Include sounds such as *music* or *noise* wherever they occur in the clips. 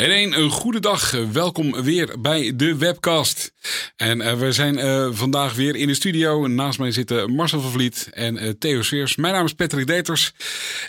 En een, goede dag. Welkom weer bij de webcast. En uh, we zijn uh, vandaag weer in de studio. Naast mij zitten Marcel van Vliet en uh, Theo Seers. Mijn naam is Patrick Deters.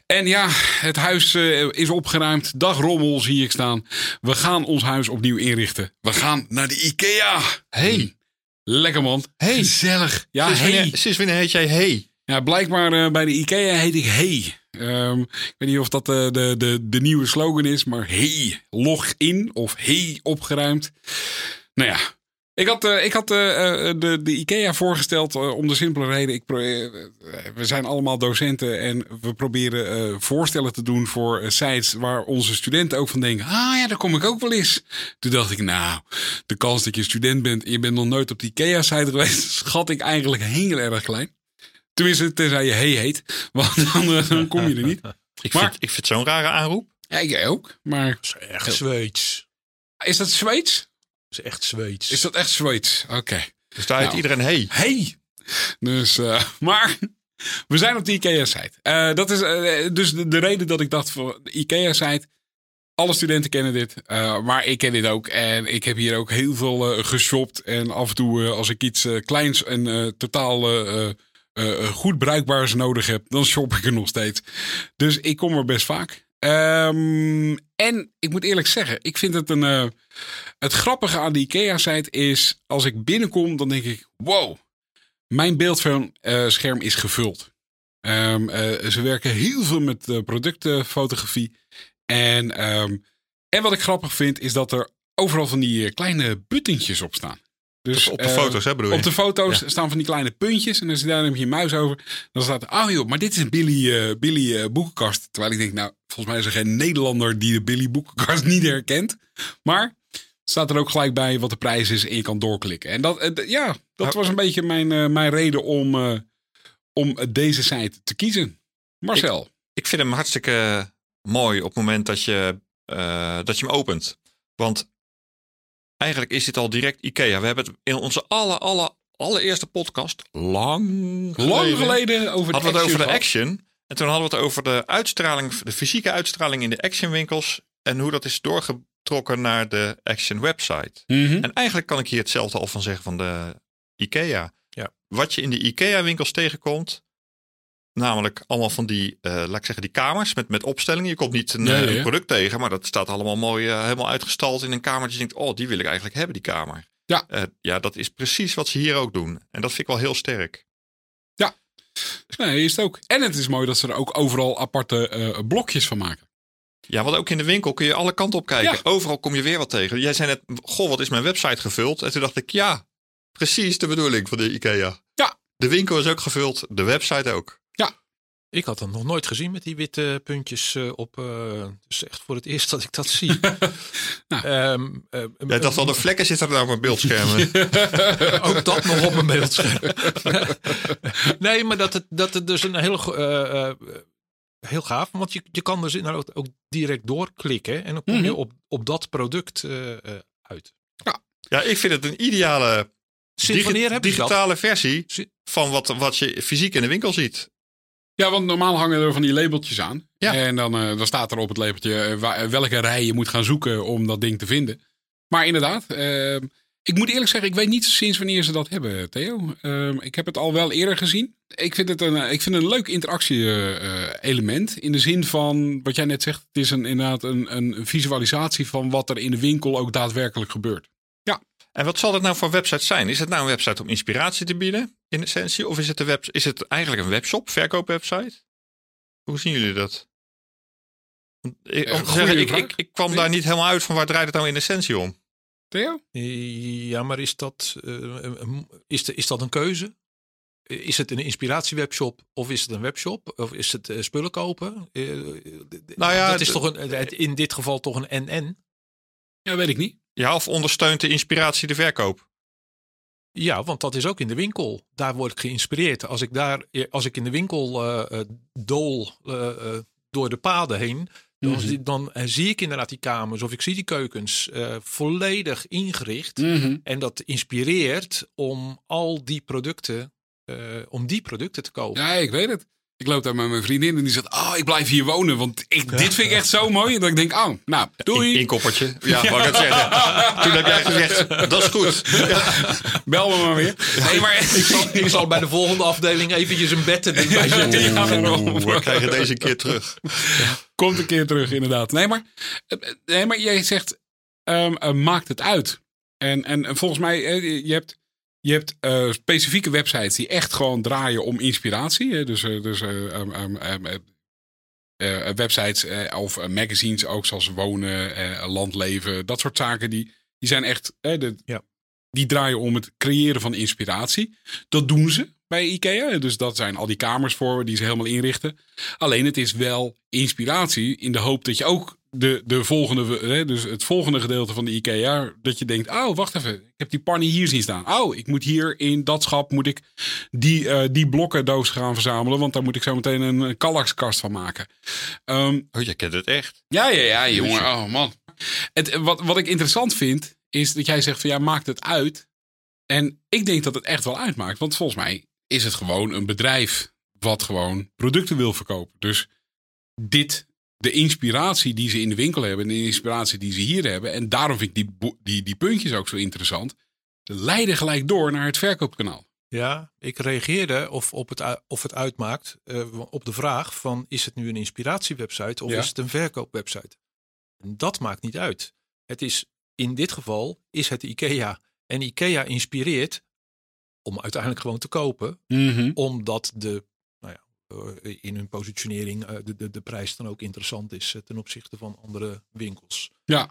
En ja, het huis is opgeruimd. Dag rommel zie ik staan. We gaan ons huis opnieuw inrichten. We gaan naar de IKEA. Hey. Lekker man. Hey. Gezellig. Ja, sinds, hey. wanneer, sinds wanneer heet jij Hey? Ja, blijkbaar bij de IKEA heet ik Hey. Um, ik weet niet of dat de, de, de, de nieuwe slogan is, maar hey, log in of hey, opgeruimd. Nou ja, ik had, uh, ik had uh, de, de IKEA voorgesteld om de simpele reden. Ik we zijn allemaal docenten en we proberen voorstellen te doen voor sites waar onze studenten ook van denken: ah ja, daar kom ik ook wel eens. Toen dacht ik, nou, de kans dat je student bent en je bent nog nooit op de IKEA-site geweest, *laughs* schat ik eigenlijk heel erg klein. Tenminste, tenzij je hey heet. Want *laughs* dan, dan kom je er niet. ik, maar, vind, ik vind zo'n rare aanroep. Ja, ik ook. Maar... Dat is echt Zweeds. Is dat Zweeds? Dat is echt Zweeds. Is dat echt Zweeds? Oké. Okay. Dus daar heet nou, iedereen hey. Hey. Dus, uh, *laughs* maar we zijn op de IKEA-site. Uh, dat is uh, dus de, de, reden dat ik dacht voor de IKEA-site. Alle studenten kennen dit, uh, maar ik ken dit ook. En ik heb hier ook heel veel uh, geshopt. En af en toe, uh, als ik iets kleins en totaal uh, goed bruikbaars nodig heb, dan shop ik er nog steeds. Dus ik kom er best vaak. Um, en ik moet eerlijk zeggen, ik vind het een. Uh, het grappige aan de IKEA-site is. Als ik binnenkom, dan denk ik: wow, mijn beeldscherm is gevuld. Um, ze werken heel veel met productfotografie. En, um, en wat ik grappig vind, is dat er overal van die kleine buttentjes op staan. Dus, op de uh, foto's, hè, bedoel je? Op de foto's ja. staan van die kleine puntjes. En als je daar neem je je muis over, dan staat er, oh joh, maar dit is een Billy, uh, Billy uh, boekenkast. Terwijl ik denk, nou, volgens mij is er geen Nederlander die de Billy boekenkast *laughs* niet herkent. Maar staat er ook gelijk bij wat de prijs is en je kan doorklikken. En dat, ja, dat was een beetje mijn, mijn reden om, om deze site te kiezen. Marcel. Ik, ik vind hem hartstikke mooi op het moment dat je, dat je hem opent. Want Eigenlijk is dit al direct IKEA. We hebben het in onze alle, alle, allereerste podcast, lang geleden, lang geleden over de hadden we het over de Action. En toen hadden we het over de uitstraling, de fysieke uitstraling in de Action winkels. En hoe dat is doorgetrokken naar de Action website. Mm -hmm. En eigenlijk kan ik hier hetzelfde al van zeggen van de IKEA. Ja. Wat je in de IKEA winkels tegenkomt, Namelijk allemaal van die, uh, laat ik zeggen, die kamers met, met opstellingen. Je komt niet een, ja, ja, een product tegen, maar dat staat allemaal mooi uh, helemaal uitgestald in een kamertje. Je denkt, oh, die wil ik eigenlijk hebben, die kamer. Ja. Uh, ja, dat is precies wat ze hier ook doen. En dat vind ik wel heel sterk. Ja, nee, is het ook. En het is mooi dat ze er ook overal aparte blokjes van maken. Ja, want ook in de winkel kun je alle kanten op kijken. Overal kom je weer wat tegen. Jij zei net, goh, wat is mijn website gevuld? En toen dacht ik, ja, precies de bedoeling van de IKEA. Ja. De winkel is ook gevuld, de website ook. Ik had hem nog nooit gezien met die witte puntjes uh, op. Uh, dus echt voor het eerst dat ik dat *laughs* zie. nou, um, uh, ja, dat wel de vlekken zitten er nou op mijn beeldschermen. *laughs* Ook dat nog op een beeldscherm. *laughs* nee, maar dat het, dat het dus een heel, heel gaaf. Want je, je kan dus inderdaad ook direct doorklikken. En dan kom je mm -hmm. op, op dat product uit. Ja. ja, ik vind het een ideale Sinds heb digitale dat? versie van wat, wat je fysiek in de winkel ziet. Ja, want normaal hangen er van die labeltjes aan. Ja. En dan, uh, dan staat er op het labeltje uh, welke rij je moet gaan zoeken om dat ding te vinden. Maar inderdaad, uh, ik moet eerlijk zeggen, ik weet niet sinds wanneer ze dat hebben, Theo. Ehm, ik heb het al wel eerder gezien. Ik vind het een, ik vind het een leuk interactie-element. in de zin van, wat jij net zegt, het is een, inderdaad een, een visualisatie van wat er in de winkel ook daadwerkelijk gebeurt. En wat zal het nou voor website zijn? Is het nou een website om inspiratie te bieden, in essentie? Of is het, een web, is het eigenlijk een webshop, verkoopwebsite? Hoe zien jullie dat? Ik, om te zeggen, ik, ik, ik, kwam daar niet helemaal uit van waar draait het nou in essentie om? Theo? Ja, maar is dat, uh, is, de, is dat een keuze? Is het een inspiratiewebshop of is het een webshop? Of is het uh, spullen kopen? Uh, nou ja, dat is toch een, in dit geval toch een NN? Ja, weet ik niet. Ja, of ondersteunt de inspiratie de verkoop? Ja, want dat is ook in de winkel. Daar word ik geïnspireerd. Als ik, daar, als ik in de winkel uh, dool uh, door de paden heen, dan, Mhm. dan eh, zie ik inderdaad die kamers of ik zie die keukens eh, volledig ingericht. Mhm. En dat inspireert om al die producten, eh, om die producten te kopen. Ja, ik weet het. Ik loop daar met mijn vriendin en die zegt, oh, ik blijf hier wonen, want ik, dit vind ik echt zo mooi. Dat ik denk, oh, nou, doei. In, inkoppertje. *laughs* Ja, wou ik het zeggen. Toen heb jij gezegd, dat is goed. Bel me maar weer. Nee, maar Ik, zal, ik zal bij de volgende afdeling eventjes een bed zetten. Ja, daarom. Oeh, we krijgen deze keer terug. Komt een keer terug, inderdaad. Nee, maar, nee, maar jij zegt, ehm, eh, maakt het uit. En, en, en volgens mij, eh, je hebt, je hebt eh, specifieke websites die echt gewoon draaien om inspiratie. Hè? Dus, websites of magazines ook, zoals Wonen, eh, Landleven, dat soort zaken, die, die zijn echt, de, Ja. die draaien om het creëren van inspiratie. Dat doen ze bij IKEA. Dus dat zijn al die kamers voor die ze helemaal inrichten. Alleen het is wel inspiratie in de hoop dat je ook de, de volgende, hè, dus het volgende gedeelte van de IKEA, dat je denkt, oh wacht even, ik heb die panny hier zien staan. Oh, ik moet hier in dat schap moet ik die, eh, die blokkendoos gaan verzamelen, want daar moet ik zo meteen een, Kallax-kast van maken. Ehm, Oh, je kent het echt. ja, ja, ja, jongen. Oh man. Het, wat, wat ik interessant vind, is dat jij zegt van ja, maakt het uit. En ik denk dat het echt wel uitmaakt. Want volgens mij is het gewoon een bedrijf wat gewoon producten wil verkopen. Dus dit, de inspiratie die ze in de winkel hebben en de inspiratie die ze hier hebben. En daarom vind ik die, die, die puntjes ook zo interessant. Ze leiden gelijk door naar het verkoopkanaal. Ja, ik reageerde of, op het, of het uitmaakt eh, op de vraag van is het nu een inspiratiewebsite of Ja. is het een verkoopwebsite? En dat maakt niet uit. Het is in dit geval is het IKEA. En IKEA inspireert om uiteindelijk gewoon te kopen, omdat de, in hun positionering eh, de, de, de prijs dan ook interessant is eh, ten opzichte van andere winkels. Ja.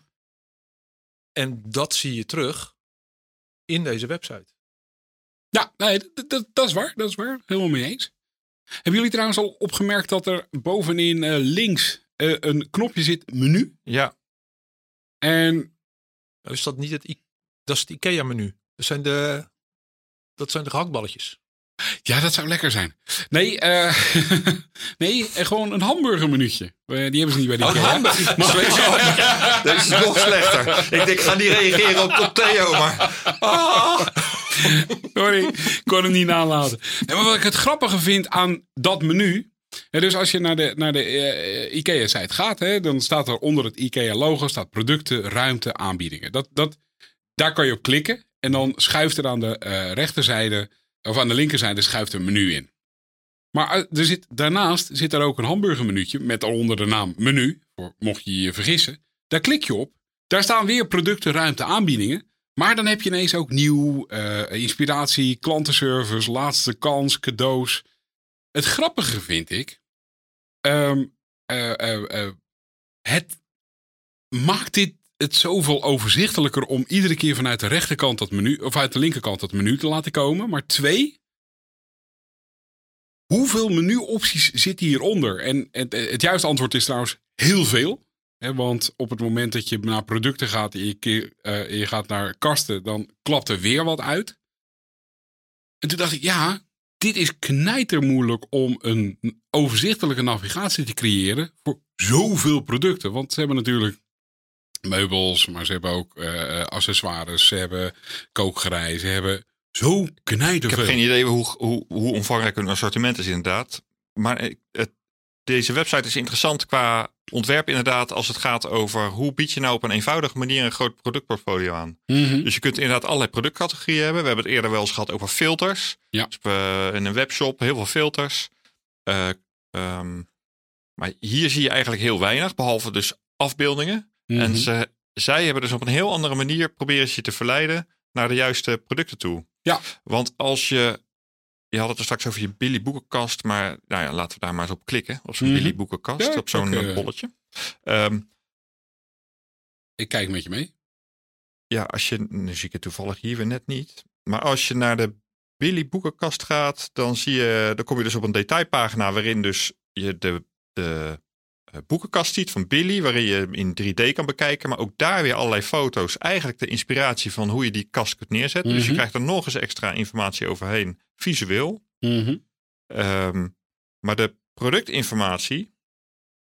En dat zie je terug in deze website. Ja, nee, dat, dat, is waar. Dat is waar. Helemaal mee eens. Hebben jullie trouwens al opgemerkt dat er bovenin eh, links eh, een knopje zit, menu? Ja, En Nou, is dat niet het, I- dat is het IKEA-menu. Dat zijn de, dat zijn de gehaktballetjes. Ja, dat zou lekker zijn. Nee, eh, *laughs* nee eh, gewoon een hamburgermenuutje. Eh, die hebben ze niet bij de Oh, IKEA. hamburger. *laughs* dat is nog slechter. Ik denk, ik ga niet reageren op, op Theo, maar... *laughs* Sorry, ik kon hem niet nalaten. Maar wat ik het grappige vind aan dat menu. dus als je naar de, naar de IKEA-site gaat, hè, dan staat er onder het IKEA-logo staat producten, ruimte, aanbiedingen. Dat, dat, daar kan je op klikken en dan schuift er aan de rechterzijde, of aan de linkerzijde, schuift een menu in. Maar eh, er zit, daarnaast zit er ook een hamburgermenuutje met onder de naam menu, mocht je je vergissen. Daar klik je op. Daar staan weer producten, ruimte, aanbiedingen. Maar dan heb je ineens ook nieuw, eh, inspiratie, klantenservice, laatste kans, cadeaus. Het grappige vind ik, ehm, eh, eh, eh, het maakt dit het zoveel overzichtelijker om iedere keer vanuit de rechterkant dat menu, of uit de linkerkant dat menu te laten komen. Maar twee, hoeveel menuopties zitten hieronder? En het, juiste antwoord is trouwens heel veel. Hè, want op het moment dat je naar producten gaat en eh, je gaat naar kasten, dan klapt er weer wat uit. En toen dacht ik, ja, dit is knijtermoeilijk om een overzichtelijke navigatie te creëren voor zoveel producten. Want ze hebben natuurlijk meubels, maar ze hebben ook eh, accessoires, ze hebben kookgerei, ze hebben zo Ik knijterveel. heb geen idee hoe, hoe, hoe omvangrijk hun assortiment is inderdaad. Maar ik- het, deze website is interessant qua ontwerp inderdaad als het gaat over hoe bied je nou op een eenvoudige manier een groot productportfolio aan. Mhm. Dus je kunt inderdaad allerlei productcategorieën hebben. We hebben het eerder wel eens gehad over filters. Ja. Dus we- in een webshop heel veel filters. Eh, ehm, maar hier zie je eigenlijk heel weinig, behalve dus afbeeldingen. Mhm. En ze, zij hebben dus op een heel andere manier proberen ze je te verleiden naar de juiste producten toe. Ja. Want als je, je had het er straks over je Billy boekenkast, maar nou ja, laten we daar maar eens op klikken. Op zo'n Mhm. Billy boekenkast, Ja, op zo'n eh, bolletje. Ehm, Ik kijk met je mee. ja, als je, nu zie ik het toevallig hier weer net niet. Maar als je naar de Billy boekenkast gaat, dan zie je, dan kom je dus op een detailpagina waarin dus je de, de boekenkast ziet van Billy, waarin je hem in 3D kan bekijken. Maar ook daar weer allerlei foto's. Eigenlijk de inspiratie van hoe je die kast kunt neerzetten. Dus je Mhm. krijgt er nog eens extra informatie overheen, visueel. Mhm. Ehm, maar de productinformatie,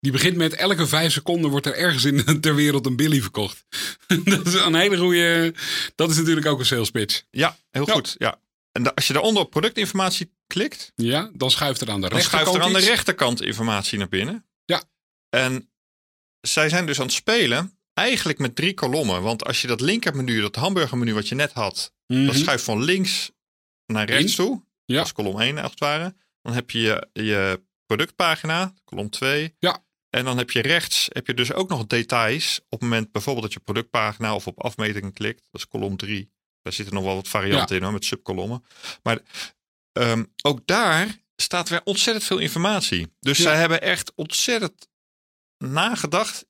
Die begint met elke vijf seconden wordt er ergens in ter wereld een Billy verkocht. *laughs* dat is een hele goede. Dat is natuurlijk ook een sales pitch. ja, heel Ja. goed. Ja. En als je daaronder op productinformatie klikt, Ja, dan schuift er aan de dan rechterkant schuift er aan de rechterkant informatie naar binnen. En zij zijn dus aan het spelen, eigenlijk met drie kolommen. Want als je dat linkermenu, dat hamburgermenu wat je net had, Mhm. dat schuift van links naar rechts toe. Ja. Dat is kolom 1 als het ware. Dan heb je je, je productpagina, kolom 2. Ja. En dan heb je rechts heb je dus ook nog details. Op het moment bijvoorbeeld dat je productpagina of op afmetingen klikt. Dat is kolom 3. Daar zitten nog wel wat varianten in hoor, met subkolommen. Maar ehm, ook daar staat weer ontzettend veel informatie. Dus Ja. zij hebben echt ontzettend nagedacht.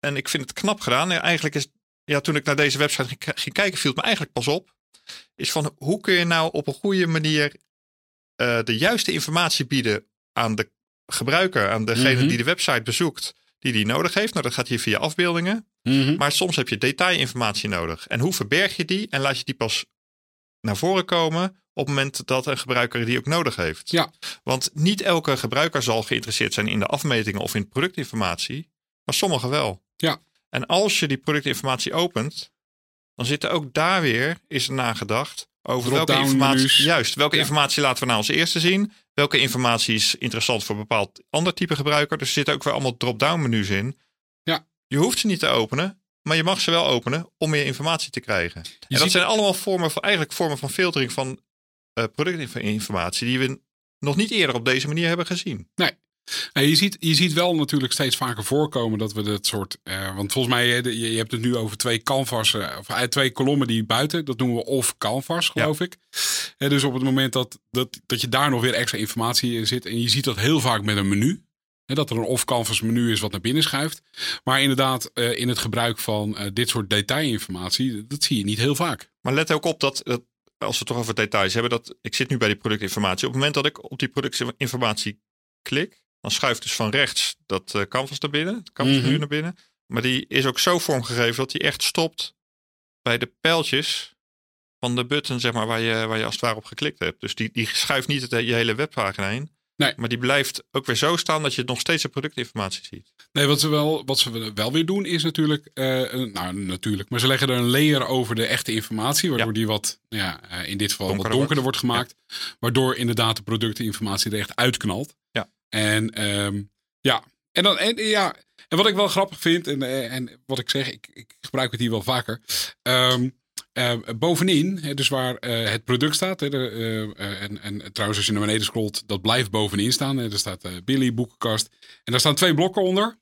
En ik vind het knap gedaan. Ja, eigenlijk is, ja, toen ik naar deze website ging, ging kijken, viel het me eigenlijk pas op. Is van hoe kun je nou op een goede manier eh, de juiste informatie bieden aan de gebruiker, aan degene Mhm. die de website bezoekt, die die nodig heeft. Nou, dat gaat hier via afbeeldingen. Mhm. Maar soms heb je detailinformatie nodig. En hoe verberg je die en laat je die pas naar voren komen op het moment dat een gebruiker die ook nodig heeft? Ja. Want niet elke gebruiker zal geïnteresseerd zijn in de afmetingen of in productinformatie, maar sommigen wel. Ja. En als je die productinformatie opent, dan zit er ook daar weer, is er nagedacht over welke informatie, juist, welke Ja. informatie laten we nou als eerste zien? Welke informatie is interessant voor een bepaald ander type gebruiker? Dus er zitten ook weer allemaal drop-down menus in. Ja. Je hoeft ze niet te openen, maar je mag ze wel openen om meer informatie te krijgen. en dat zijn allemaal vormen van, eigenlijk vormen van filtering van productinformatie die we nog niet eerder op deze manier hebben gezien. Ja, je, ziet, je ziet wel natuurlijk steeds vaker voorkomen dat we dat soort. eh, want volgens mij, eh, je, je hebt het nu over twee canvas, eh, of eh, twee kolommen die buiten. Dat noemen we off canvas, geloof ik. Eh, dus op het moment dat, dat, dat je daar nog weer extra informatie in zit. En je ziet dat heel vaak met een menu. Dat er een off canvas menu is wat naar binnen schuift. Maar inderdaad, eh, in het gebruik van eh, dit soort detailinformatie, dat zie je niet heel vaak. Maar let ook op dat, dat als we het toch over details hebben, dat ik zit nu bij die productinformatie. Op het moment dat ik op die productinformatie klik, dan schuift dus van rechts dat eh, canvas naar binnen, het canvasmenu Mhm. naar binnen. Maar die is ook zo vormgegeven dat die echt stopt bij de pijltjes van de button, zeg maar, waar je, waar je als het ware op geklikt hebt. Dus die, die schuift niet het, je hele webpagina in. Nee. Maar die blijft ook weer zo staan dat je nog steeds de productinformatie ziet. Nee, wat ze wel, wat ze wel weer doen is natuurlijk, eh, nou natuurlijk, maar ze leggen er een layer over de echte informatie, waardoor Ja. die wat, nou ja, eh, in dit geval Donkerder wat donkerder wordt gemaakt, waardoor inderdaad de productinformatie er echt uitknalt. Ja. En ehm, ja, en dan, en, ja, en wat ik wel grappig vind, en, eh, en wat ik zeg, ik, ik gebruik het hier wel vaker. ehm, eh, bovenin, dus waar eh, het product staat. Hè, eh, eh, en, en trouwens, als je naar beneden scrolt, dat blijft bovenin staan. Er staat Billy, boekenkast. En daar staan twee blokken onder.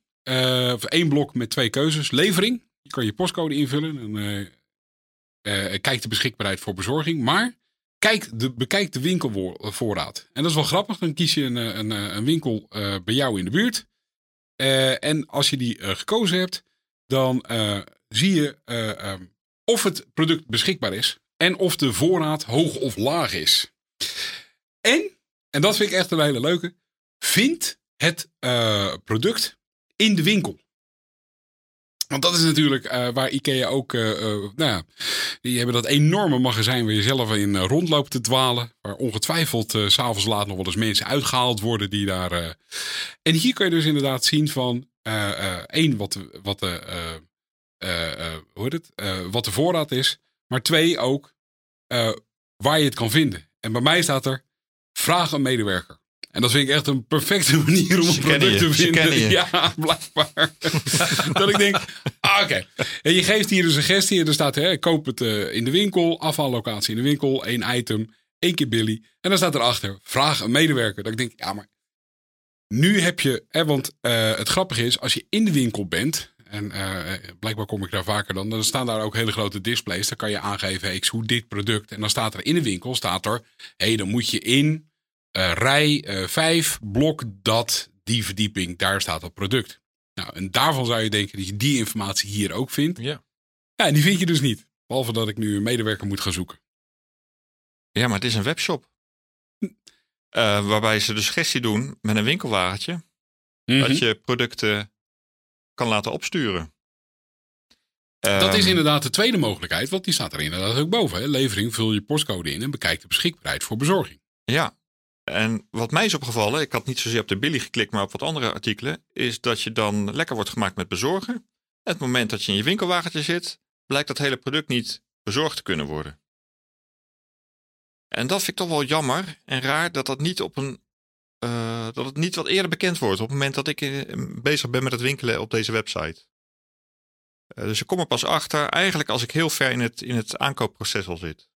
Of één blok met twee keuzes. Levering. Je kan je postcode invullen. En, kijk de beschikbaarheid voor bezorging. Maar kijk de, bekijk de winkelvoorraad. En dat is wel grappig. Dan kies je een, een, een winkel bij jou in de buurt. En als je die gekozen hebt, dan zie je eh, ehm, of het product beschikbaar is. En of de voorraad hoog of laag is. En, en dat vind ik echt een hele leuke, vind het eh, product in de winkel. Want dat is natuurlijk eh, waar IKEA ook, eh, nou ja, die hebben dat enorme magazijn waar je zelf in rondloopt te dwalen. Waar ongetwijfeld s s'avonds laat nog wel eens mensen uitgehaald worden die daar... En hier kun je dus inderdaad zien van, één, wat, wat, de, hoe heet het? Eh, wat de voorraad is. Maar twee, ook eh, waar je het kan vinden. En bij mij staat er, vraag een medewerker. En dat vind ik echt een perfecte *laughs* manier om een product te vinden. Ja, blijkbaar. *laughs* dat ik denk, ah, oké. En je geeft hier een suggestie en er staat, hè, koop het eh, in de winkel, afhaallocatie in de winkel, één item, één keer Billy. En dan staat erachter, vraag een medewerker. Dat ik denk, ja, maar nu heb je, hè, want eh, het grappige is, als je in de winkel bent, en eh, blijkbaar kom ik daar vaker dan, dan staan daar ook hele grote displays. Dan kan je aangeven, hey, ik zoek dit product. En dan staat er in de winkel, staat er, hé, hey, dan moet je in eh, rij 5, blok dat, die verdieping, daar staat dat product. Nou, en daarvan zou je denken dat je die informatie hier ook vindt. Ja. Ja, en die vind je dus niet. Behalve dat ik nu een medewerker moet gaan zoeken. Ja, maar het is een webshop. Eh, waarbij ze de suggestie doen met een winkelwagentje. Mhm. dat je producten kan laten opsturen. Dat is Ehm, inderdaad de tweede mogelijkheid, want die staat er inderdaad ook boven. Hè. Levering, vul je postcode in en bekijk de beschikbaarheid voor bezorging. Ja, en wat mij is opgevallen, ik had niet zozeer op de Billy geklikt, maar op wat andere artikelen, is dat je dan lekker wordt gemaakt met bezorgen. Het moment dat je in je winkelwagentje zit, blijkt dat hele product niet bezorgd te kunnen worden. En dat vind ik toch wel jammer en raar dat dat niet op een eh, dat het niet wat eerder bekend wordt op het moment dat ik eh, bezig ben met het winkelen op deze website. Eh, dus ik kom er pas achter, eigenlijk als ik heel ver in het, in het aankoopproces al zit.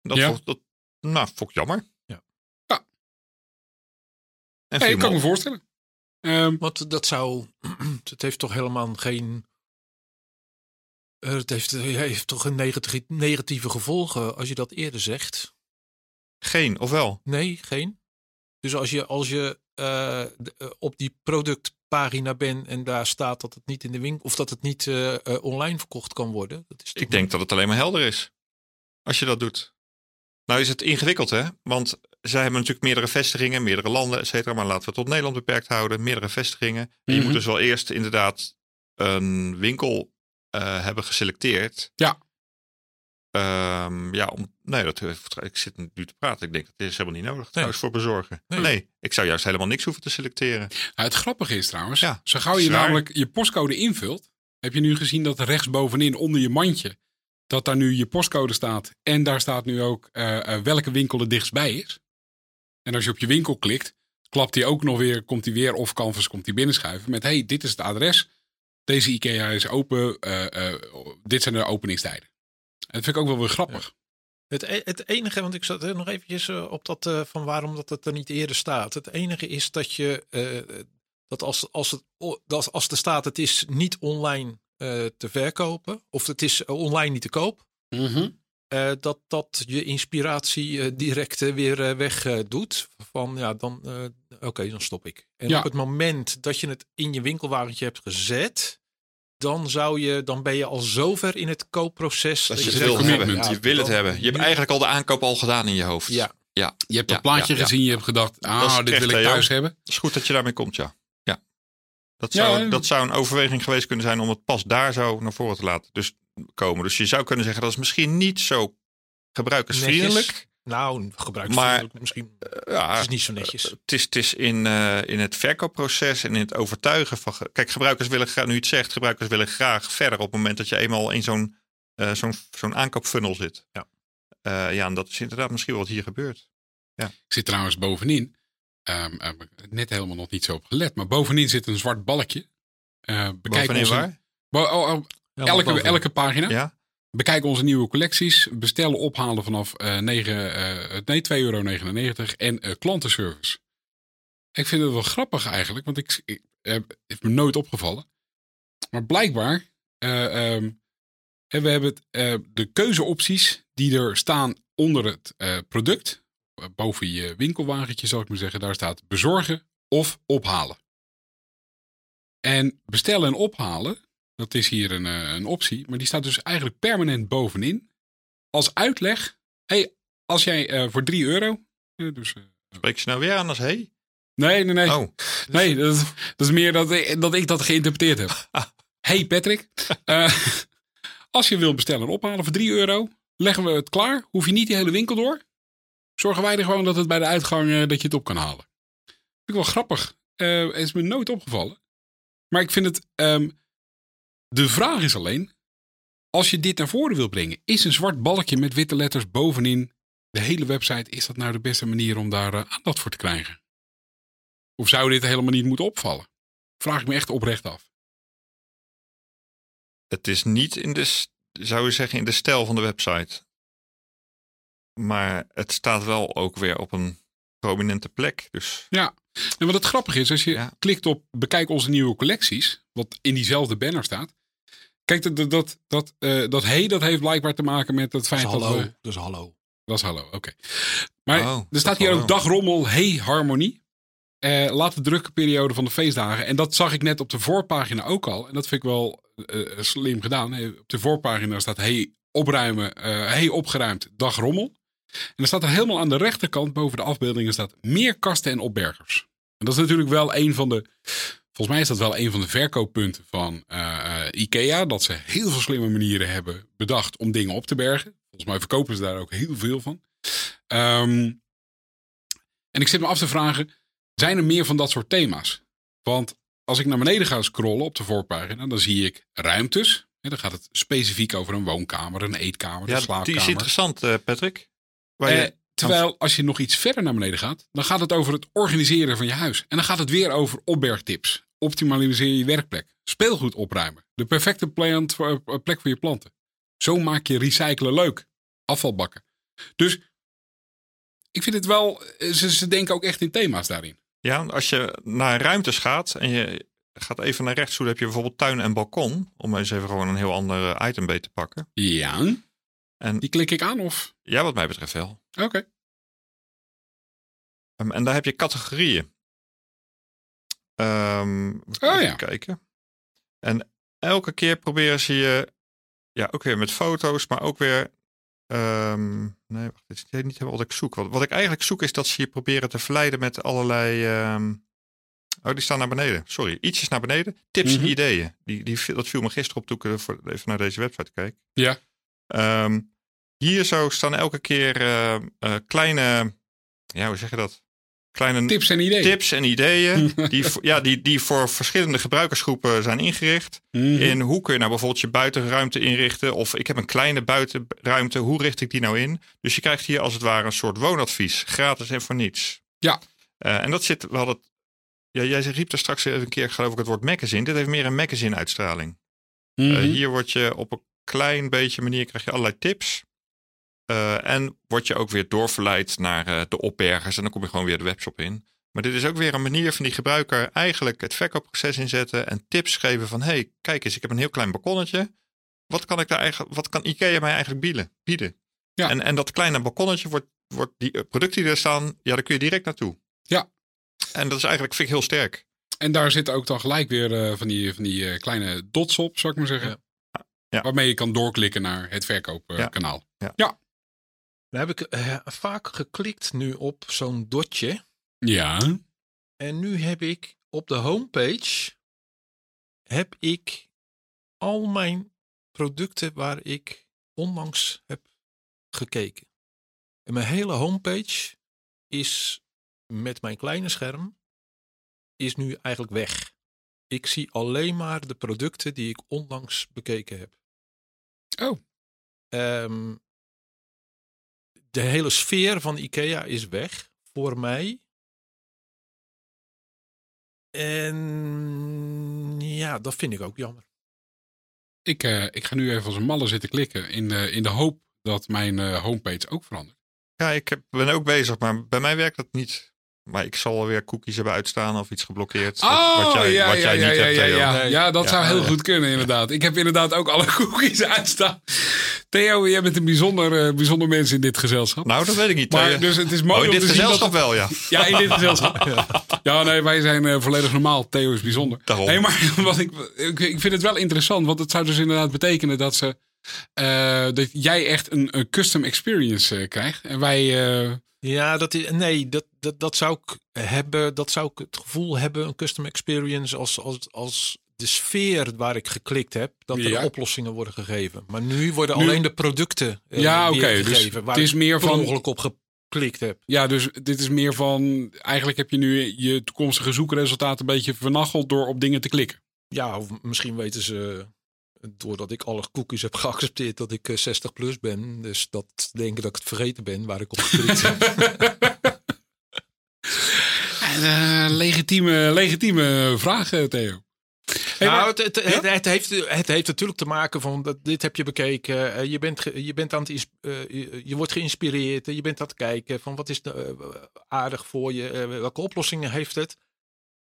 Dat, Ja. vond, dat nou, vond ik jammer. Ja. Ja. En viel ik kan me voorstellen. Ehm, Want dat zou. *clears throat* Het heeft toch helemaal geen. eh, Het heeft, heeft toch een negatieve, negatieve gevolgen als je dat eerder zegt? Geen, of wel? Nee, geen. Dus als je, als je eh, eh, op die productpagina bent en daar staat dat het niet in de winkel of dat het niet eh, online verkocht kan worden. Dat is Ik denk dat het alleen maar helder is. Als je dat doet. Nou is het ingewikkeld hè. Want zij hebben natuurlijk meerdere vestigingen, meerdere landen, et cetera. Maar laten we het tot Nederland beperkt houden. Meerdere vestigingen. En je Mhm. moet dus wel eerst inderdaad een winkel hebben geselecteerd. Ja. Ehm, ja, om, nee, dat, ik zit nu te praten. Ik denk dat is helemaal niet nodig trouwens voor bezorgen. Nee. Nee. ik zou juist helemaal niks hoeven te selecteren. nou, het grappige is trouwens, Ja, zo gauw je namelijk je postcode invult, heb je nu gezien dat rechtsbovenin onder je mandje, dat daar nu je postcode staat. En daar staat nu ook eh, eh, welke winkel er dichtstbij is. En als je op je winkel klikt, klapt hij ook nog weer, komt hij weer of Canvas komt hij binnenschuiven met hey, dit is het adres. Deze IKEA is open. eh, eh, dit zijn de openingstijden. Dat vind ik ook wel weer grappig. Het, e- het enige, want ik zat er nog eventjes eh, op dat eh, van waarom dat het er niet eerder staat. Het enige is dat je eh, dat als, als, het, dat als er staat het is niet online te verkopen of het is online niet te koop. Mhm. dat dat je inspiratie direct weer weg doet. Van ja, dan oké, dan stop ik. En Ja. op het moment dat je het in je winkelwagentje hebt gezet, dan zou je, dan ben je al zover in het koopproces. Dat je het wil hebben. Ja, je wil het hebben. Je hebt eigenlijk al de aankoop al gedaan in je hoofd. Ja, ja. Je hebt Ja, dat plaatje ja, ja. gezien, je hebt gedacht, ah, dit wil ik thuis hebben. Het is goed dat je daarmee komt, ja. ja. Dat, zou, dat zou een overweging geweest kunnen zijn om het pas daar zo naar voren te laten dus komen. Dus je zou kunnen zeggen dat is misschien niet zo gebruikersvriendelijk. Nou, gebruik Maar- misschien. Ja, Het is niet zo netjes. Het is, het is in, eh, in het verkoopproces en in het overtuigen van. Kijk, gebruikers willen graag, nu je het zegt, gebruikers willen graag verder op het moment dat je eenmaal in zo'n eh, zo'n zo'n aankoopfunnel zit. Ja. Eh, ja, en dat is inderdaad misschien wat hier gebeurt. Ik zit trouwens bovenin. Ehm heb ik net helemaal nog niet zo op gelet. Maar bovenin zit een zwart balkje. Eh, bekijk Bovenin onze, waar? Bo- oh, oh, elke, elke pagina. Ja? Bekijk onze nieuwe collecties. Bestellen, ophalen vanaf eh 9, eh, nee, 2,99 euro. En eh, klantenservice. Ik vind het wel grappig eigenlijk. Want ik, ik me nooit opgevallen. Maar blijkbaar. hè, we hebben het, de keuzeopties die er staan onder het product. boven je winkelwagentje zal ik maar zeggen. Daar staat bezorgen of ophalen. En bestellen en ophalen. Dat is hier een, eh, een optie. Maar die staat dus eigenlijk permanent bovenin. Als uitleg. hey, als jij eh, voor 3 euro. dus, eh, Spreek je nou weer aan als hey? nee, nee, nee. Oh, Nee, dat is, dat is meer dat ik, dat ik dat geïnterpreteerd heb. *laughs* Hey Patrick. *laughs* als je wil bestellen en ophalen voor 3 euro. Leggen we het klaar. Hoef je niet die hele winkel door. Zorgen wij er gewoon dat het bij de uitgang dat je het op kan halen. Vind ik wel grappig. Is me nooit opgevallen. Maar ik vind het. ehm, de vraag is alleen. Als je dit naar voren wil brengen. Is een zwart balkje met witte letters bovenin de hele website. Is dat nou de beste manier om daar eh, aandacht voor te krijgen? Of zou dit helemaal niet moeten opvallen? Vraag ik me echt oprecht af. het is niet in de, zou je zeggen, in de stijl van de website. Maar het staat wel ook weer op een prominente plek. Dus En wat het grappige is, als je Ja. klikt op bekijk onze nieuwe collecties, wat in diezelfde banner staat. Kijk, dat, dat, dat, dat, eh, dat hey, dat heeft blijkbaar te maken met het feit dat hallo. we... Dat is hallo. Dat is hallo, oké. Maar Oh, er staat hier hallo. ook dagrommel, hey harmonie. Eh, laat de drukke periode van de feestdagen. En dat zag ik net op de voorpagina ook al. En dat vind ik wel eh, slim gedaan. Eh, Op de voorpagina staat hey opruimen, eh hey opgeruimd, dagrommel. En dan staat er helemaal aan de rechterkant boven de afbeeldingen staat meer kasten en opbergers. En dat is natuurlijk wel een van de. Volgens mij is dat wel een van de verkooppunten van eh, eh, IKEA. Dat ze heel veel slimme manieren hebben bedacht om dingen op te bergen. Volgens mij verkopen ze daar ook heel veel van. Ehm, en ik zit me af te vragen: zijn er meer van dat soort thema's? Want als ik naar beneden ga scrollen op de voorpagina, dan zie ik ruimtes. En dan gaat het specifiek over een woonkamer, een eetkamer, Ja, een die slaapkamer. is interessant, eh, Patrick. Waar je- Eh, terwijl als je nog iets verder naar beneden gaat, dan gaat het over het organiseren van je huis. En dan gaat het weer over opbergtips. Optimaliseer je werkplek. Speelgoed opruimen. De perfecte eh, plek voor je planten. Zo maak je recyclen leuk. Afvalbakken. Dus ik vind het wel, eh, ze, ze denken ook echt in thema's daarin. Ja, als je naar ruimtes gaat en je gaat even naar rechts toe, dan heb je bijvoorbeeld tuin en balkon. Om eens even gewoon een heel ander item beet te pakken. Ja. En Die klik ik aan of? ja, wat mij betreft wel. Oké. Um, en daar heb je categorieën. Ehm Oh ja. kijken. En elke keer proberen ze je, ja, ook weer met foto's, maar ook weer. ehm, nee, wacht, dit is niet helemaal wat ik zoek. Wat, wat ik eigenlijk zoek is dat ze je proberen te verleiden met allerlei. ehm, oh, die staan naar beneden. Sorry, ietsjes naar beneden. Tips Mhm. en ideeën. Die, die, dat viel me gisteren op toen ik voor, even naar deze website keek. Ja. Ehm, hier zo staan elke keer eh, eh, kleine. Ja, hoe zeg je dat? Kleine Tips en ideeën. tips en ideeën *laughs* die, voor- ja, die, die voor verschillende gebruikersgroepen zijn ingericht. Mhm. In hoe kun je nou bijvoorbeeld je buitenruimte inrichten? Of ik heb een kleine buitenruimte, hoe richt ik die nou in? Dus je krijgt hier als het ware een soort woonadvies, gratis en voor niets. Ja. Eh, en dat zit, we hadden, ja, jij riep er straks even een keer geloof ik het woord magazine. Dit heeft meer een magazine uitstraling. Mhm. Hier word je op een klein beetje manier krijg je allerlei tips. Eh, en word je ook weer doorverleid naar eh, de opbergers. En dan kom je gewoon weer de webshop in. Maar dit is ook weer een manier van die gebruiker eigenlijk het verkoopproces inzetten. En tips geven van, hey, kijk eens, ik heb een heel klein balkonnetje. Wat kan, ik daar eigenlijk, wat kan IKEA mij eigenlijk bieden? bieden? Ja. En, en dat kleine balkonnetje wordt, wordt die eh, producten die er staan, ja, daar kun je direct naartoe. Ja. En dat is eigenlijk, vind ik heel sterk. En daar zitten ook dan gelijk weer van die, van die kleine dots op, zou ik maar zeggen. Ja. Waarmee je kan doorklikken naar het verkoopkanaal. Dan heb ik eh, vaak geklikt nu op zo'n dotje. ja. En nu heb ik op de homepage heb ik al mijn producten waar ik onlangs heb gekeken. En mijn hele homepage is met mijn kleine scherm is nu eigenlijk weg. Ik zie alleen maar de producten die ik onlangs bekeken heb. Oh. Ehm, de hele sfeer van IKEA is weg voor mij. En ja, dat vind ik ook jammer. Ik, eh, ik ga nu even als een malle zitten klikken in de, in de hoop dat mijn eh, homepage ook verandert. Ja, ik heb, ben ook bezig, maar bij mij werkt dat niet. Maar ik zal alweer cookies hebben uitstaan of iets geblokkeerd. wat, wat jij, Oh, ja, wat jij ja, niet ja, hebt, ja, Theo. ja. Nee. Ja, dat Ja, zou heel ja. goed kunnen inderdaad. Ik heb inderdaad ook alle *laughs* cookies uitstaan. Theo, jij bent een bijzonder, eh, bijzonder mens in dit gezelschap. Nou, dat weet ik niet. maar Eh, dus het is mooi oh, in om dit te zien dat gezelschap wel, ja. Ja, in dit gezelschap. *laughs* Ja, nee, wij zijn eh, volledig normaal. Theo is bijzonder. Daarom. Nee, maar *laughs* wat ik, ik, ik vind het wel interessant, want het zou dus inderdaad betekenen dat ze. eh, dat jij echt een, een custom experience eh, krijgt. En wij. eh, Ja, dat is, nee, dat, dat, dat zou ik hebben. Dat zou ik het gevoel hebben, een custom experience, als, als, als de sfeer waar ik geklikt heb, dat er Ja. oplossingen worden gegeven. Maar nu worden Nu- alleen de producten eh, Ja, oké, dus gegeven. waar het is ik meer van- ongeluk op geklikt heb. ja, dus dit is meer van. Eigenlijk heb je nu je toekomstige zoekresultaat een beetje vernacheld door op dingen te klikken. Ja, of misschien weten ze, doordat ik alle cookies heb *laughs* geaccepteerd, dat ik eh, 60 plus ben. Dus dat denken dat ik het vergeten ben waar ik op geklikt heb. *laughs* Eh, legitieme, legitieme vraag, eh, Theo. Hey, nou, het, het, het, het heeft, het heeft natuurlijk te maken van dat dit heb je bekeken. eh, je, bent, ge- je, bent aan het, eh, je, je wordt geïnspireerd. eh, je bent aan het kijken van wat is de, eh, aardig voor je. eh, welke oplossingen heeft het.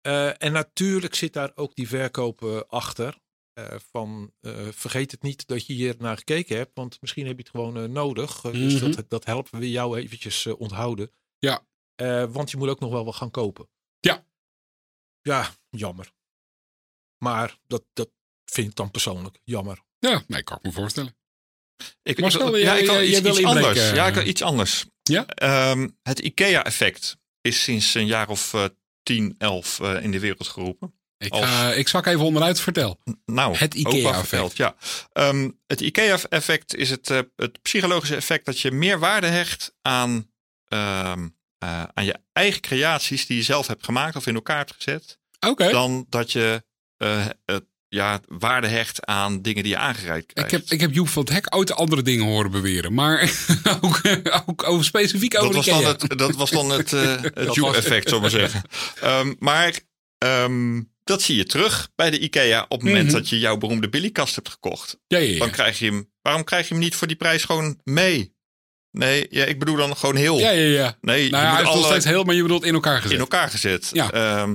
Eh, en natuurlijk zit daar ook die verkoop eh, achter. Eh, van eh, vergeet het niet dat je hier naar gekeken hebt. Want misschien heb je het gewoon eh, nodig. Dus Mhm. dat, dat helpen we jou eventjes onthouden. Ja. Eh, want je moet ook nog wel wat gaan kopen. Ja. Ja, jammer. Maar dat, dat vind ik dan persoonlijk jammer. Ja, nee, kan ik me voorstellen. Ik, Marcel, ik- ja, ik kan jij- iets, jij wil iets anders. Ja, ik kan iets anders. Ja? Ehm, het IKEA-effect is sinds een jaar of eh, 10, 11 eh, in de wereld geroepen. Ik, Als- ik zak even onderuit, vertel. Nou, Het IKEA-effect. Ja. Ehm, het IKEA-effect is het, eh, het psychologische effect dat je meer waarde hecht aan, ehm, eh, aan je eigen creaties die je zelf hebt gemaakt of in elkaar hebt gezet. Dan dat je het, ja, waarde hecht aan dingen die je aangereikt Ik krijgt. heb, ik heb Joep van het Hek ooit andere dingen horen beweren. Maar *laughs* ook, ook over specifiek over dat, was Ikea. dan het, dat was dan het, eh *laughs* het Joep-effect, zullen we zeggen. Ehm, maar ehm, dat zie je terug bij de IKEA op het moment Mhm. dat je jouw beroemde Billykast hebt gekocht. Ja, ja, ja. Dan krijg je hem. Waarom krijg je hem niet voor die prijs gewoon mee? Nee, ja, ik bedoel dan gewoon heel. Ja, ja, ja. Nee, Nou je hij moet nog steeds heel, maar je bedoelt in elkaar gezet. in elkaar gezet. Ja. Ehm,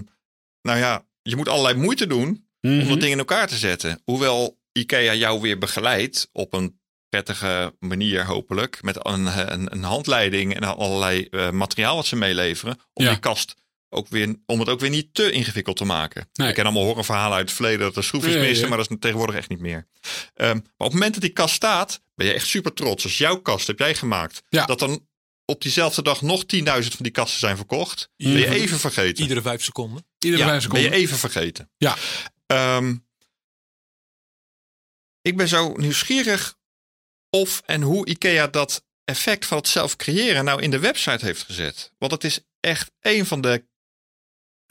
nou ja, je moet allerlei moeite doen Mhm. om dat ding in elkaar te zetten. Hoewel IKEA jou weer begeleidt op een prettige manier hopelijk. Met een, een, een handleiding en allerlei eh, materiaal wat ze meeleveren. Om die kast ook weer, om het ook weer niet te ingewikkeld te maken. Nee. Ik ken allemaal horrorverhalen uit het verleden dat er schroefjes ja, missen. ja. Maar dat is tegenwoordig echt niet meer. Ehm, maar op het moment dat die kast staat, ben je echt super trots. Als jouw kast heb jij gemaakt. Ja. Dat dan op diezelfde dag nog 10.000 van die kasten zijn verkocht. Ben je even vergeten. Iedere vijf seconden. Iedere vijf ben seconden. je even vergeten. Ja. Ehm, ik ben zo nieuwsgierig of en hoe IKEA dat effect van het zelf creëren nou in de website heeft gezet. Want het is echt een van de.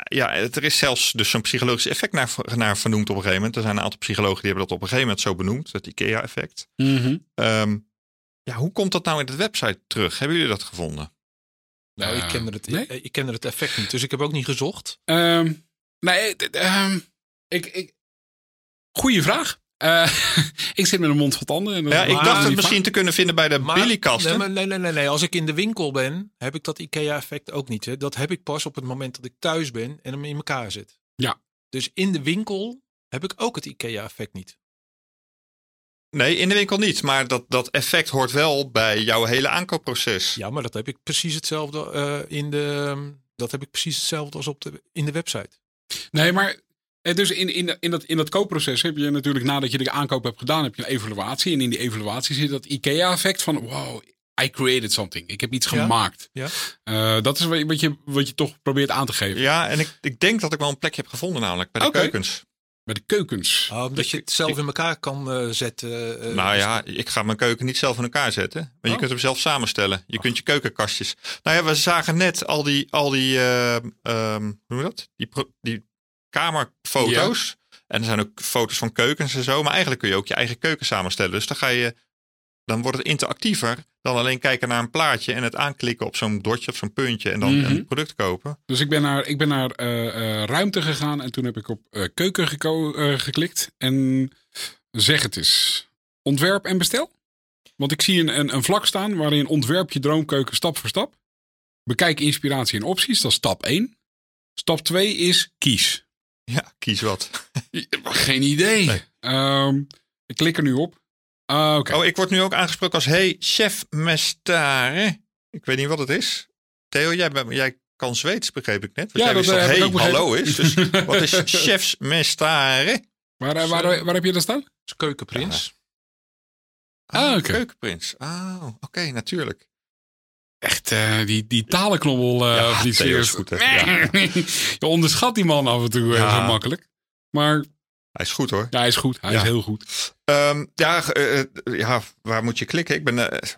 Ja, er is zelfs dus zo'n psychologisch effect naar, naar vernoemd op een gegeven moment. Er zijn een aantal psychologen die hebben dat op een gegeven moment zo benoemd, het IKEA-effect. Mhm. Ehm, ja, hoe komt dat nou in de website terug? Hebben jullie dat gevonden? Nou, ik Eh, kende, het, nee? ik, ik kende het effect niet, dus ik heb ook niet gezocht. Ehm, nee, d- ehm, ik, ik, goeie vraag. Eh, *laughs* ik zit met een mond vol tanden. En Ja, ik dacht het misschien te kunnen vinden bij de Billykasten. Nee, maar nee, nee, nee, nee. Als ik in de winkel ben, heb ik dat IKEA-effect ook niet. Hè. Dat heb ik pas op het moment dat ik thuis ben en hem in elkaar zet. Ja. Dus in de winkel heb ik ook het IKEA-effect niet. Nee, in de winkel niet. Maar dat, dat effect hoort wel bij jouw hele aankoopproces. Ja, maar dat heb ik precies hetzelfde eh, in de. Dat heb ik precies hetzelfde als op de, in de website. Nee, maar dus in, in, in, dat, in dat koopproces heb je natuurlijk nadat je de aankoop hebt gedaan, heb je een evaluatie. En in die evaluatie zit dat IKEA-effect van wow, I created something. Ik heb iets Ja. gemaakt. Ja. Eh, dat is wat je, wat, je, wat je toch probeert aan te geven. Ja, en ik, ik denk dat ik wel een plekje heb gevonden, namelijk bij de keukens. Bij de keukens. Oh, omdat je het zelf in elkaar kan eh, zetten. eh, nou ja, ik ga mijn keuken niet zelf in elkaar zetten. Maar je Oh. kunt hem zelf samenstellen. Je kunt je keukenkastjes. Nou ja, we zagen net al die, al die eh, ehm, hoe noem je dat? Die, pro- die kamerfoto's. En er zijn ook foto's van keukens en zo. Maar eigenlijk kun je ook je eigen keuken samenstellen. Dus dan ga je, dan wordt het interactiever dan alleen kijken naar een plaatje en het aanklikken op zo'n dotje of zo'n puntje en dan Mhm. een product kopen. Dus ik ben naar, ik ben naar eh, eh, ruimte gegaan en toen heb ik op eh, keuken geklikt. En zeg het eens. Ontwerp en bestel? Want ik zie een, een, een vlak staan waarin ontwerp je droomkeuken stap voor stap. Bekijk inspiratie en opties, dat is stap 1. Stap 2 is kies. Ja, kies wat. *laughs* Geen idee. Nee. Ehm, ik klik er nu op. Ah, Oké. Oh, ik word nu ook aangesproken als hey, chef mestare. Ik weet niet wat het is. Theo, jij, jij kan Zweeds, begreep ik net. Want Ja, jij wist dat, dat eh, hey, hallo is. Dus *laughs* wat is chefs mestare? waar, eh, waar, waar heb je dat staan? is keukenprins. Ah, oké. Keukenprins. Ah, oké, natuurlijk. Echt, eh, die, die talenknobbel uh, Ja, vliegt Theo weer. is goed, hè? Ja. *laughs* Je onderschat die man af en toe eh, Ja. zo makkelijk. Maar Hij is goed hoor. ja, hij is goed. Hij Ja. is heel goed. Ehm, ja, eh, eh, ja, waar moet je klikken? Ik ben, eh,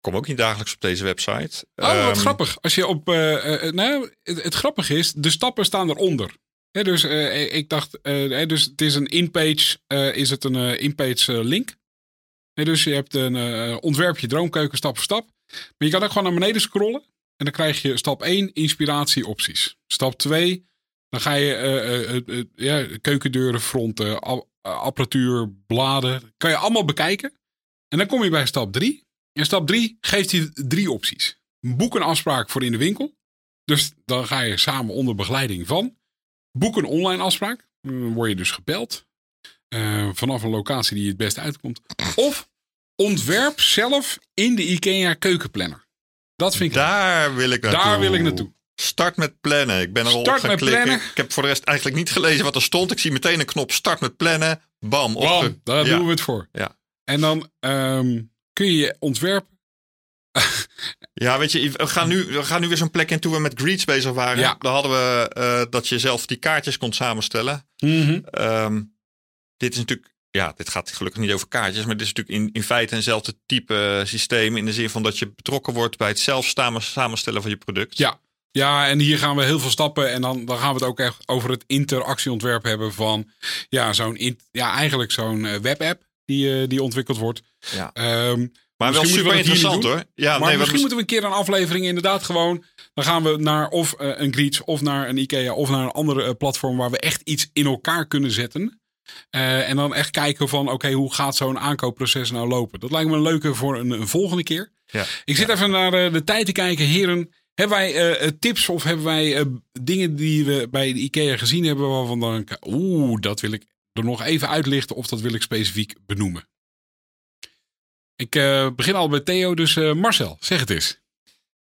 kom ook niet dagelijks op deze website. Oh, wat Ehm, grappig. Als je op, eh, eh, nou, het, het grappige is, de stappen staan eronder. Hè, dus eh, ik dacht, eh, hè, dus het is een in-page, eh, is het een eh, in-page eh, link. Hè, dus je hebt een eh, ontwerp je droomkeuken stap voor stap. Maar je kan ook gewoon naar beneden scrollen. En dan krijg je stap 1, inspiratie opties. Stap 2, dan ga je eh, eh, eh, keukendeuren, fronten, ap- apparatuur, bladen. Kan je allemaal bekijken. En dan kom je bij stap 3. En stap 3 geeft hij drie opties. Boek een afspraak voor in de winkel. Dus dan ga je samen onder begeleiding van. Boek een online afspraak. Dan word je dus gebeld. vanaf een locatie die je het beste uitkomt. Of ontwerp zelf in de IKEA keukenplanner. Dat vind ik Daar wil ik naartoe. Daar wil ik naartoe. Start met plannen. Ik ben er al op Start gaan met klikken. plannen. Ik heb voor de rest eigenlijk niet gelezen wat er stond. Ik zie meteen een knop start met plannen. Bam. Bam, daar Ja. doen we het voor. Ja. En dan ehm, kun je je ontwerp Ja, weet je, we gaan nu, we gaan nu weer zo'n plek in toe we met greets bezig waren. Ja. Daar hadden we eh, dat je zelf die kaartjes kon samenstellen. Mhm. Ehm, dit is natuurlijk, ja, dit gaat gelukkig niet over kaartjes, maar dit is natuurlijk in, in feite eenzelfde type eh, systeem. In de zin van dat je betrokken wordt bij het zelf samen, samenstellen van je product. Ja. Ja, en hier gaan we heel veel stappen. En dan, dan gaan we het ook echt over het interactieontwerp hebben van ja, zo'n ja, eigenlijk zo'n eh, webapp die, eh, die ontwikkeld wordt. Ja. Ehm, Maar wel Misschien moeten we super niet interessant hoor. Ja, maar nee, wat misschien moeten we een keer een aflevering inderdaad gewoon. Dan gaan we naar of een Greets of naar een Ikea of naar een andere platform waar we echt iets in elkaar kunnen zetten. Eh, en dan echt kijken van oké, hoe gaat zo'n aankoopproces nou lopen? Dat lijkt me een leuke voor een, een volgende keer. Ja. Ik zit even naar eh, de tijd te kijken. Heren, hebben wij eh, tips of hebben wij dingen die we bij de Ikea gezien hebben waarvan dan oeh, dat wil ik er nog even uitlichten of dat wil ik specifiek benoemen. Ik begin al bij Theo, dus Marcel, zeg het eens.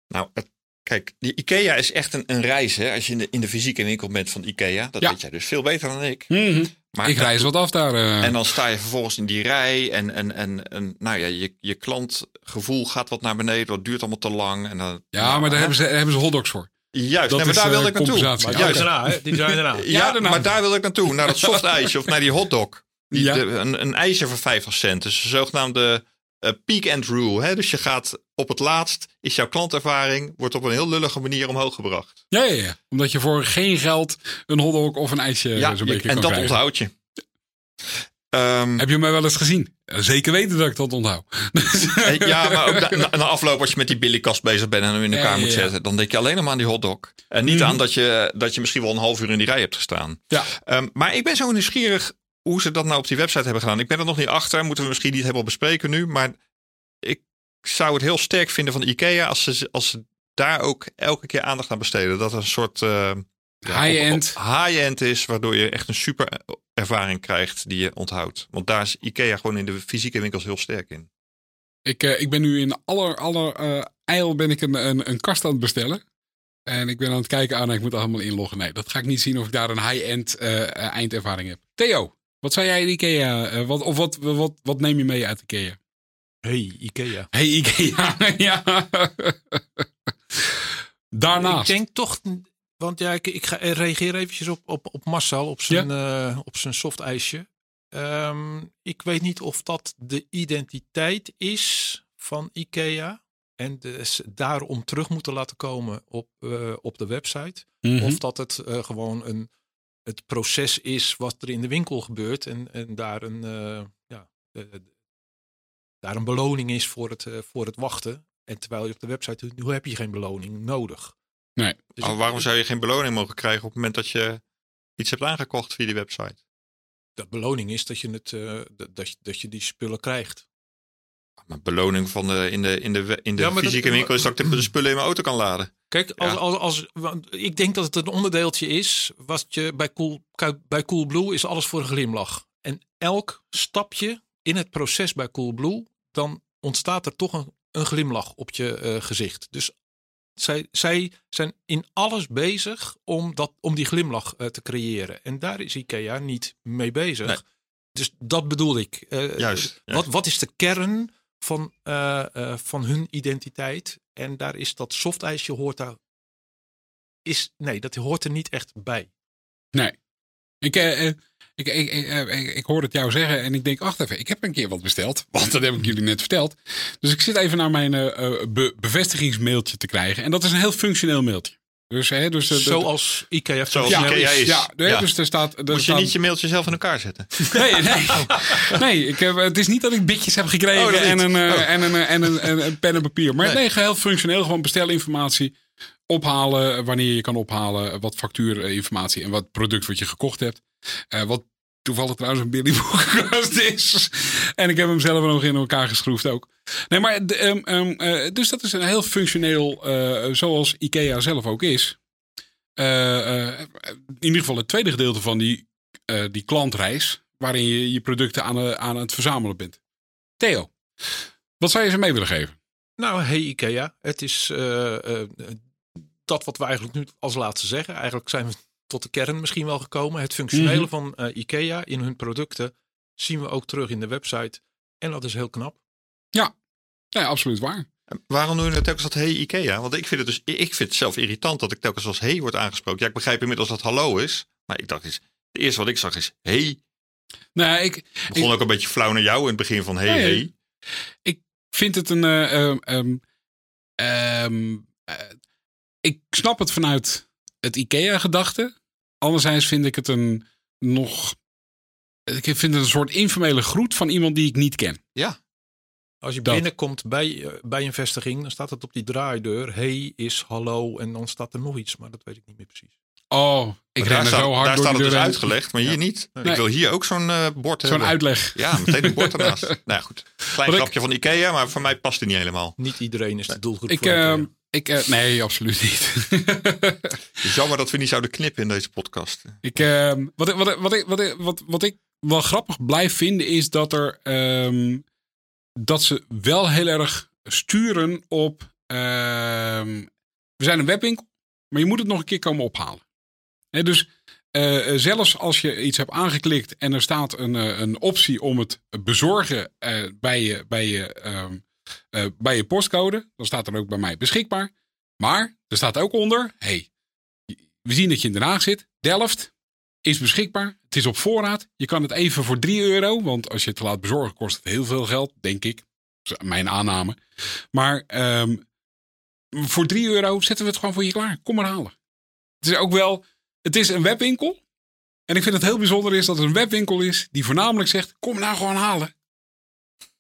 Nou, het- kijk, die IKEA is echt een, een reis. Hè? Als je in de, in de fysieke winkel bent van IKEA. Dat Ja. weet jij dus veel beter dan ik. Mhm. Maar, ik reis wat af daar. eh. En dan sta je vervolgens in die rij. En, en, en, en nou ja, je, je klantgevoel gaat wat naar beneden. Dat duurt allemaal te lang. En dan, ja, maar daar hebben ze, hebben ze hotdogs voor. Juist, dat nee, maar is, daar wilde ik naartoe. Maar zijn daarna, hè? Die zijn daarna. *laughs* Ja, Ja, daarna. maar daar wilde ik naartoe. Naar dat *laughs* soft ijsje of naar die hotdog. Die, Ja. de- een, een ijsje voor 50 cent. Dus de zogenaamde eh, peak and rule. Hè? Dus je gaat op het laatst, is jouw klantervaring, wordt op een heel lullige manier omhoog gebracht. Ja, ja, ja. Omdat je voor geen geld een hotdog of een ijsje ja, zo'n je- beetje en kan dat krijgen. onthoud je. Ehm, Heb je mij wel eens gezien? Zeker weten dat ik dat onthoud. eh, ja, *laughs* maar ook na, afloop als je met die billykast bezig bent en hem in elkaar Ja, ja, moet ja. zetten, dan denk je alleen maar aan die hotdog. En niet Mhm. aan dat je, dat je misschien wel een half uur in die rij hebt gestaan. Ja. Ehm, maar ik ben zo nieuwsgierig hoe ze dat nou op die website hebben gedaan. Ik ben er nog niet achter. Moeten we misschien niet helemaal bespreken nu. Maar ik zou het heel sterk vinden van IKEA als ze, als ze daar ook elke keer aandacht aan besteden. Dat er een soort eh, ja, High-end. op- high-end is, waardoor je echt een super ervaring krijgt die je onthoudt. Want daar is IKEA gewoon in de fysieke winkels heel sterk in. Ik, eh, ik ben nu in aller, aller eh eil ben ik een, een, een kast aan het bestellen. En ik ben aan het kijken aan, ik moet allemaal inloggen. Nee, dat ga ik niet zien of ik daar een high-end eindervaring heb. Theo, wat zei jij in Ikea? Eh, wat, of wat, wat, wat neem je mee uit Ikea? Hey, Ikea. Hey Ikea, *laughs* ja. Daarnaast. Ik denk toch, want ja, ik, ik ga ik reageer eventjes op, op, op Marcel, op zijn, eh, op zijn soft ijsje. Ehm, ik weet niet of dat de identiteit is van Ikea. En dus daarom terug moeten laten komen op, eh, op de website. Mhm. Of dat het eh, gewoon een, het proces is wat er in de winkel gebeurt. En, en daar, een, eh, ja, daar een beloning is voor het, eh, voor het wachten. En terwijl je op de website doet, nu heb je geen beloning nodig. Nee. Dus waarom zou je geen beloning mogen krijgen op het moment dat je iets hebt aangekocht via die website? dat beloning is dat je, het, eh, dat, dat, je, dat je die spullen krijgt. Maar beloning van de, in de, in de, in de Ja, dat- fysieke winkel is dat ik de *clears throat* spullen in mijn auto kan laden. Kijk, als, Ja. als, als, want ik denk dat het een onderdeeltje is. Wat je bij Cool, bij Coolblue is alles voor een glimlach. En elk stapje in het proces bij Coolblue, dan ontstaat er toch een, een glimlach op je eh, gezicht. Dus zij, zij zijn in alles bezig om, dat, om die glimlach eh, te creëren. En daar is IKEA niet mee bezig. Nee. Dus dat bedoel ik. Eh, Juist, Wat, wat is de kern van, eh, eh, van hun identiteit? En daar is dat softijsje hoort daar. Is, nee, dat hoort er niet echt bij. Nee. Ik, eh, ik, ik, ik, ik, hoor het jou zeggen en ik denk, wacht even, ik heb een keer wat besteld. *laughs* Want dat heb ik jullie net verteld. Dus ik zit even naar mijn be- bevestigingsmailtje te krijgen. En dat is een heel functioneel mailtje. Dus, hè, dus, eh, de- Zoals IKEA Zoals ja, IKEA is. Ja, dus er staat... Er Moet je staat- niet je mailtje zelf in elkaar zetten? *laughs* Nee, nee. nee ik heb, het is niet dat ik bitjes heb gekregen Oh, dat en, niet. een, eh, Oh. en, een, en, een, en een pen en papier. Maar Nee. nee, heel functioneel. Gewoon bestelinformatie. Ophalen wanneer je kan ophalen. Wat factuurinformatie en wat product wat je gekocht hebt. Eh, wat toevallig trouwens een Billy Boekenkast is. En ik heb hem zelf nog in elkaar geschroefd ook. Nee, maar ehm, ehm, eh, dus dat is een heel functioneel, eh, zoals IKEA zelf ook is. Eh, in ieder geval het tweede gedeelte van die, die klantreis. Waarin je je producten aan, aan het verzamelen bent. Theo, wat zou je ze mee willen geven? Nou, hey IKEA. Het is dat wat we eigenlijk nu als laatste zeggen. Eigenlijk zijn we tot de kern misschien wel gekomen. Het functionele Mhm. van eh, IKEA in hun producten zien we ook terug in de website. En dat is heel knap. Ja, absoluut waar. Waarom doen we telkens dat hey Ikea? Want ik vind het dus, ik vind het zelf irritant dat ik telkens als hey wordt aangesproken. Ja, ik begrijp inmiddels dat hallo is. Maar ik dacht eens, het eerste wat ik zag is hey. Nee, ik, begon ook een beetje flauw naar jou in het begin van hey Nee. hey. ik vind het een. eh, ehm, ehm, ehm, eh, ik snap het vanuit het IKEA-gedachte. Anderzijds vind ik het een nog. Ik vind het een soort informele groet van iemand die ik niet ken. Ja, Als je Dat. binnenkomt bij, eh, bij een vestiging, dan staat het op die draaideur. Hey is hallo en dan staat er nog iets, maar dat weet ik niet meer precies. Oh, ik daar er staat, zo hard daar door staat het dus heen. uitgelegd, maar hier niet. Nee. Ik wil hier ook zo'n eh, bord Zo'n hebben. uitleg. Ja, meteen een bord ernaast. *laughs* nou ja, goed. Klein Wat ik- grapje van Ikea, maar voor mij past die niet helemaal. Niet iedereen is de doelgroep. Ik, ehm, ik, eh, nee, absoluut niet. Het is jammer dat we niet zouden knippen in deze podcast. Ik, ehm, wat, ik- wat, ik- wat, ik, wat, ik- wat, wat ik wel grappig blijf vinden is dat er ehm, dat ze wel heel erg sturen op. ehm, we zijn een webwinkel, maar je moet het nog een keer komen ophalen. Dus eh, zelfs als je iets hebt aangeklikt en er staat een, eh, een optie om het bezorgen eh, bij, je, bij, je, ehm, eh, bij je postcode, dan staat er ook bij mij beschikbaar. Maar er staat ook onder: hey, we zien dat je in Den Haag zit. Delft is beschikbaar. Het is op voorraad. Je kan het even voor 3 euro. Want als je het laat bezorgen, kost het heel veel geld, denk ik. Mijn aanname. Maar ehm, voor 3 euro zetten we het gewoon voor je klaar. Kom maar halen. Het is ook wel. Het is een webwinkel. En ik vind het heel bijzonder is dat het een webwinkel is die voornamelijk zegt: kom nou gewoon halen.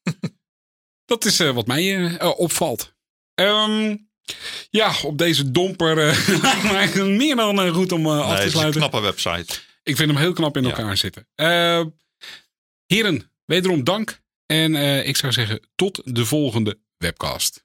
*laughs* dat is eh, wat mij eh, eh, opvalt. Ehm, ja, op deze domper *laughs* lijkt meer dan goed om af te het is een sluiten. knappe website. Ik vind hem heel knap in Ja. elkaar zitten. Eh, heren, wederom dank. En ik zou zeggen, tot de volgende webcast.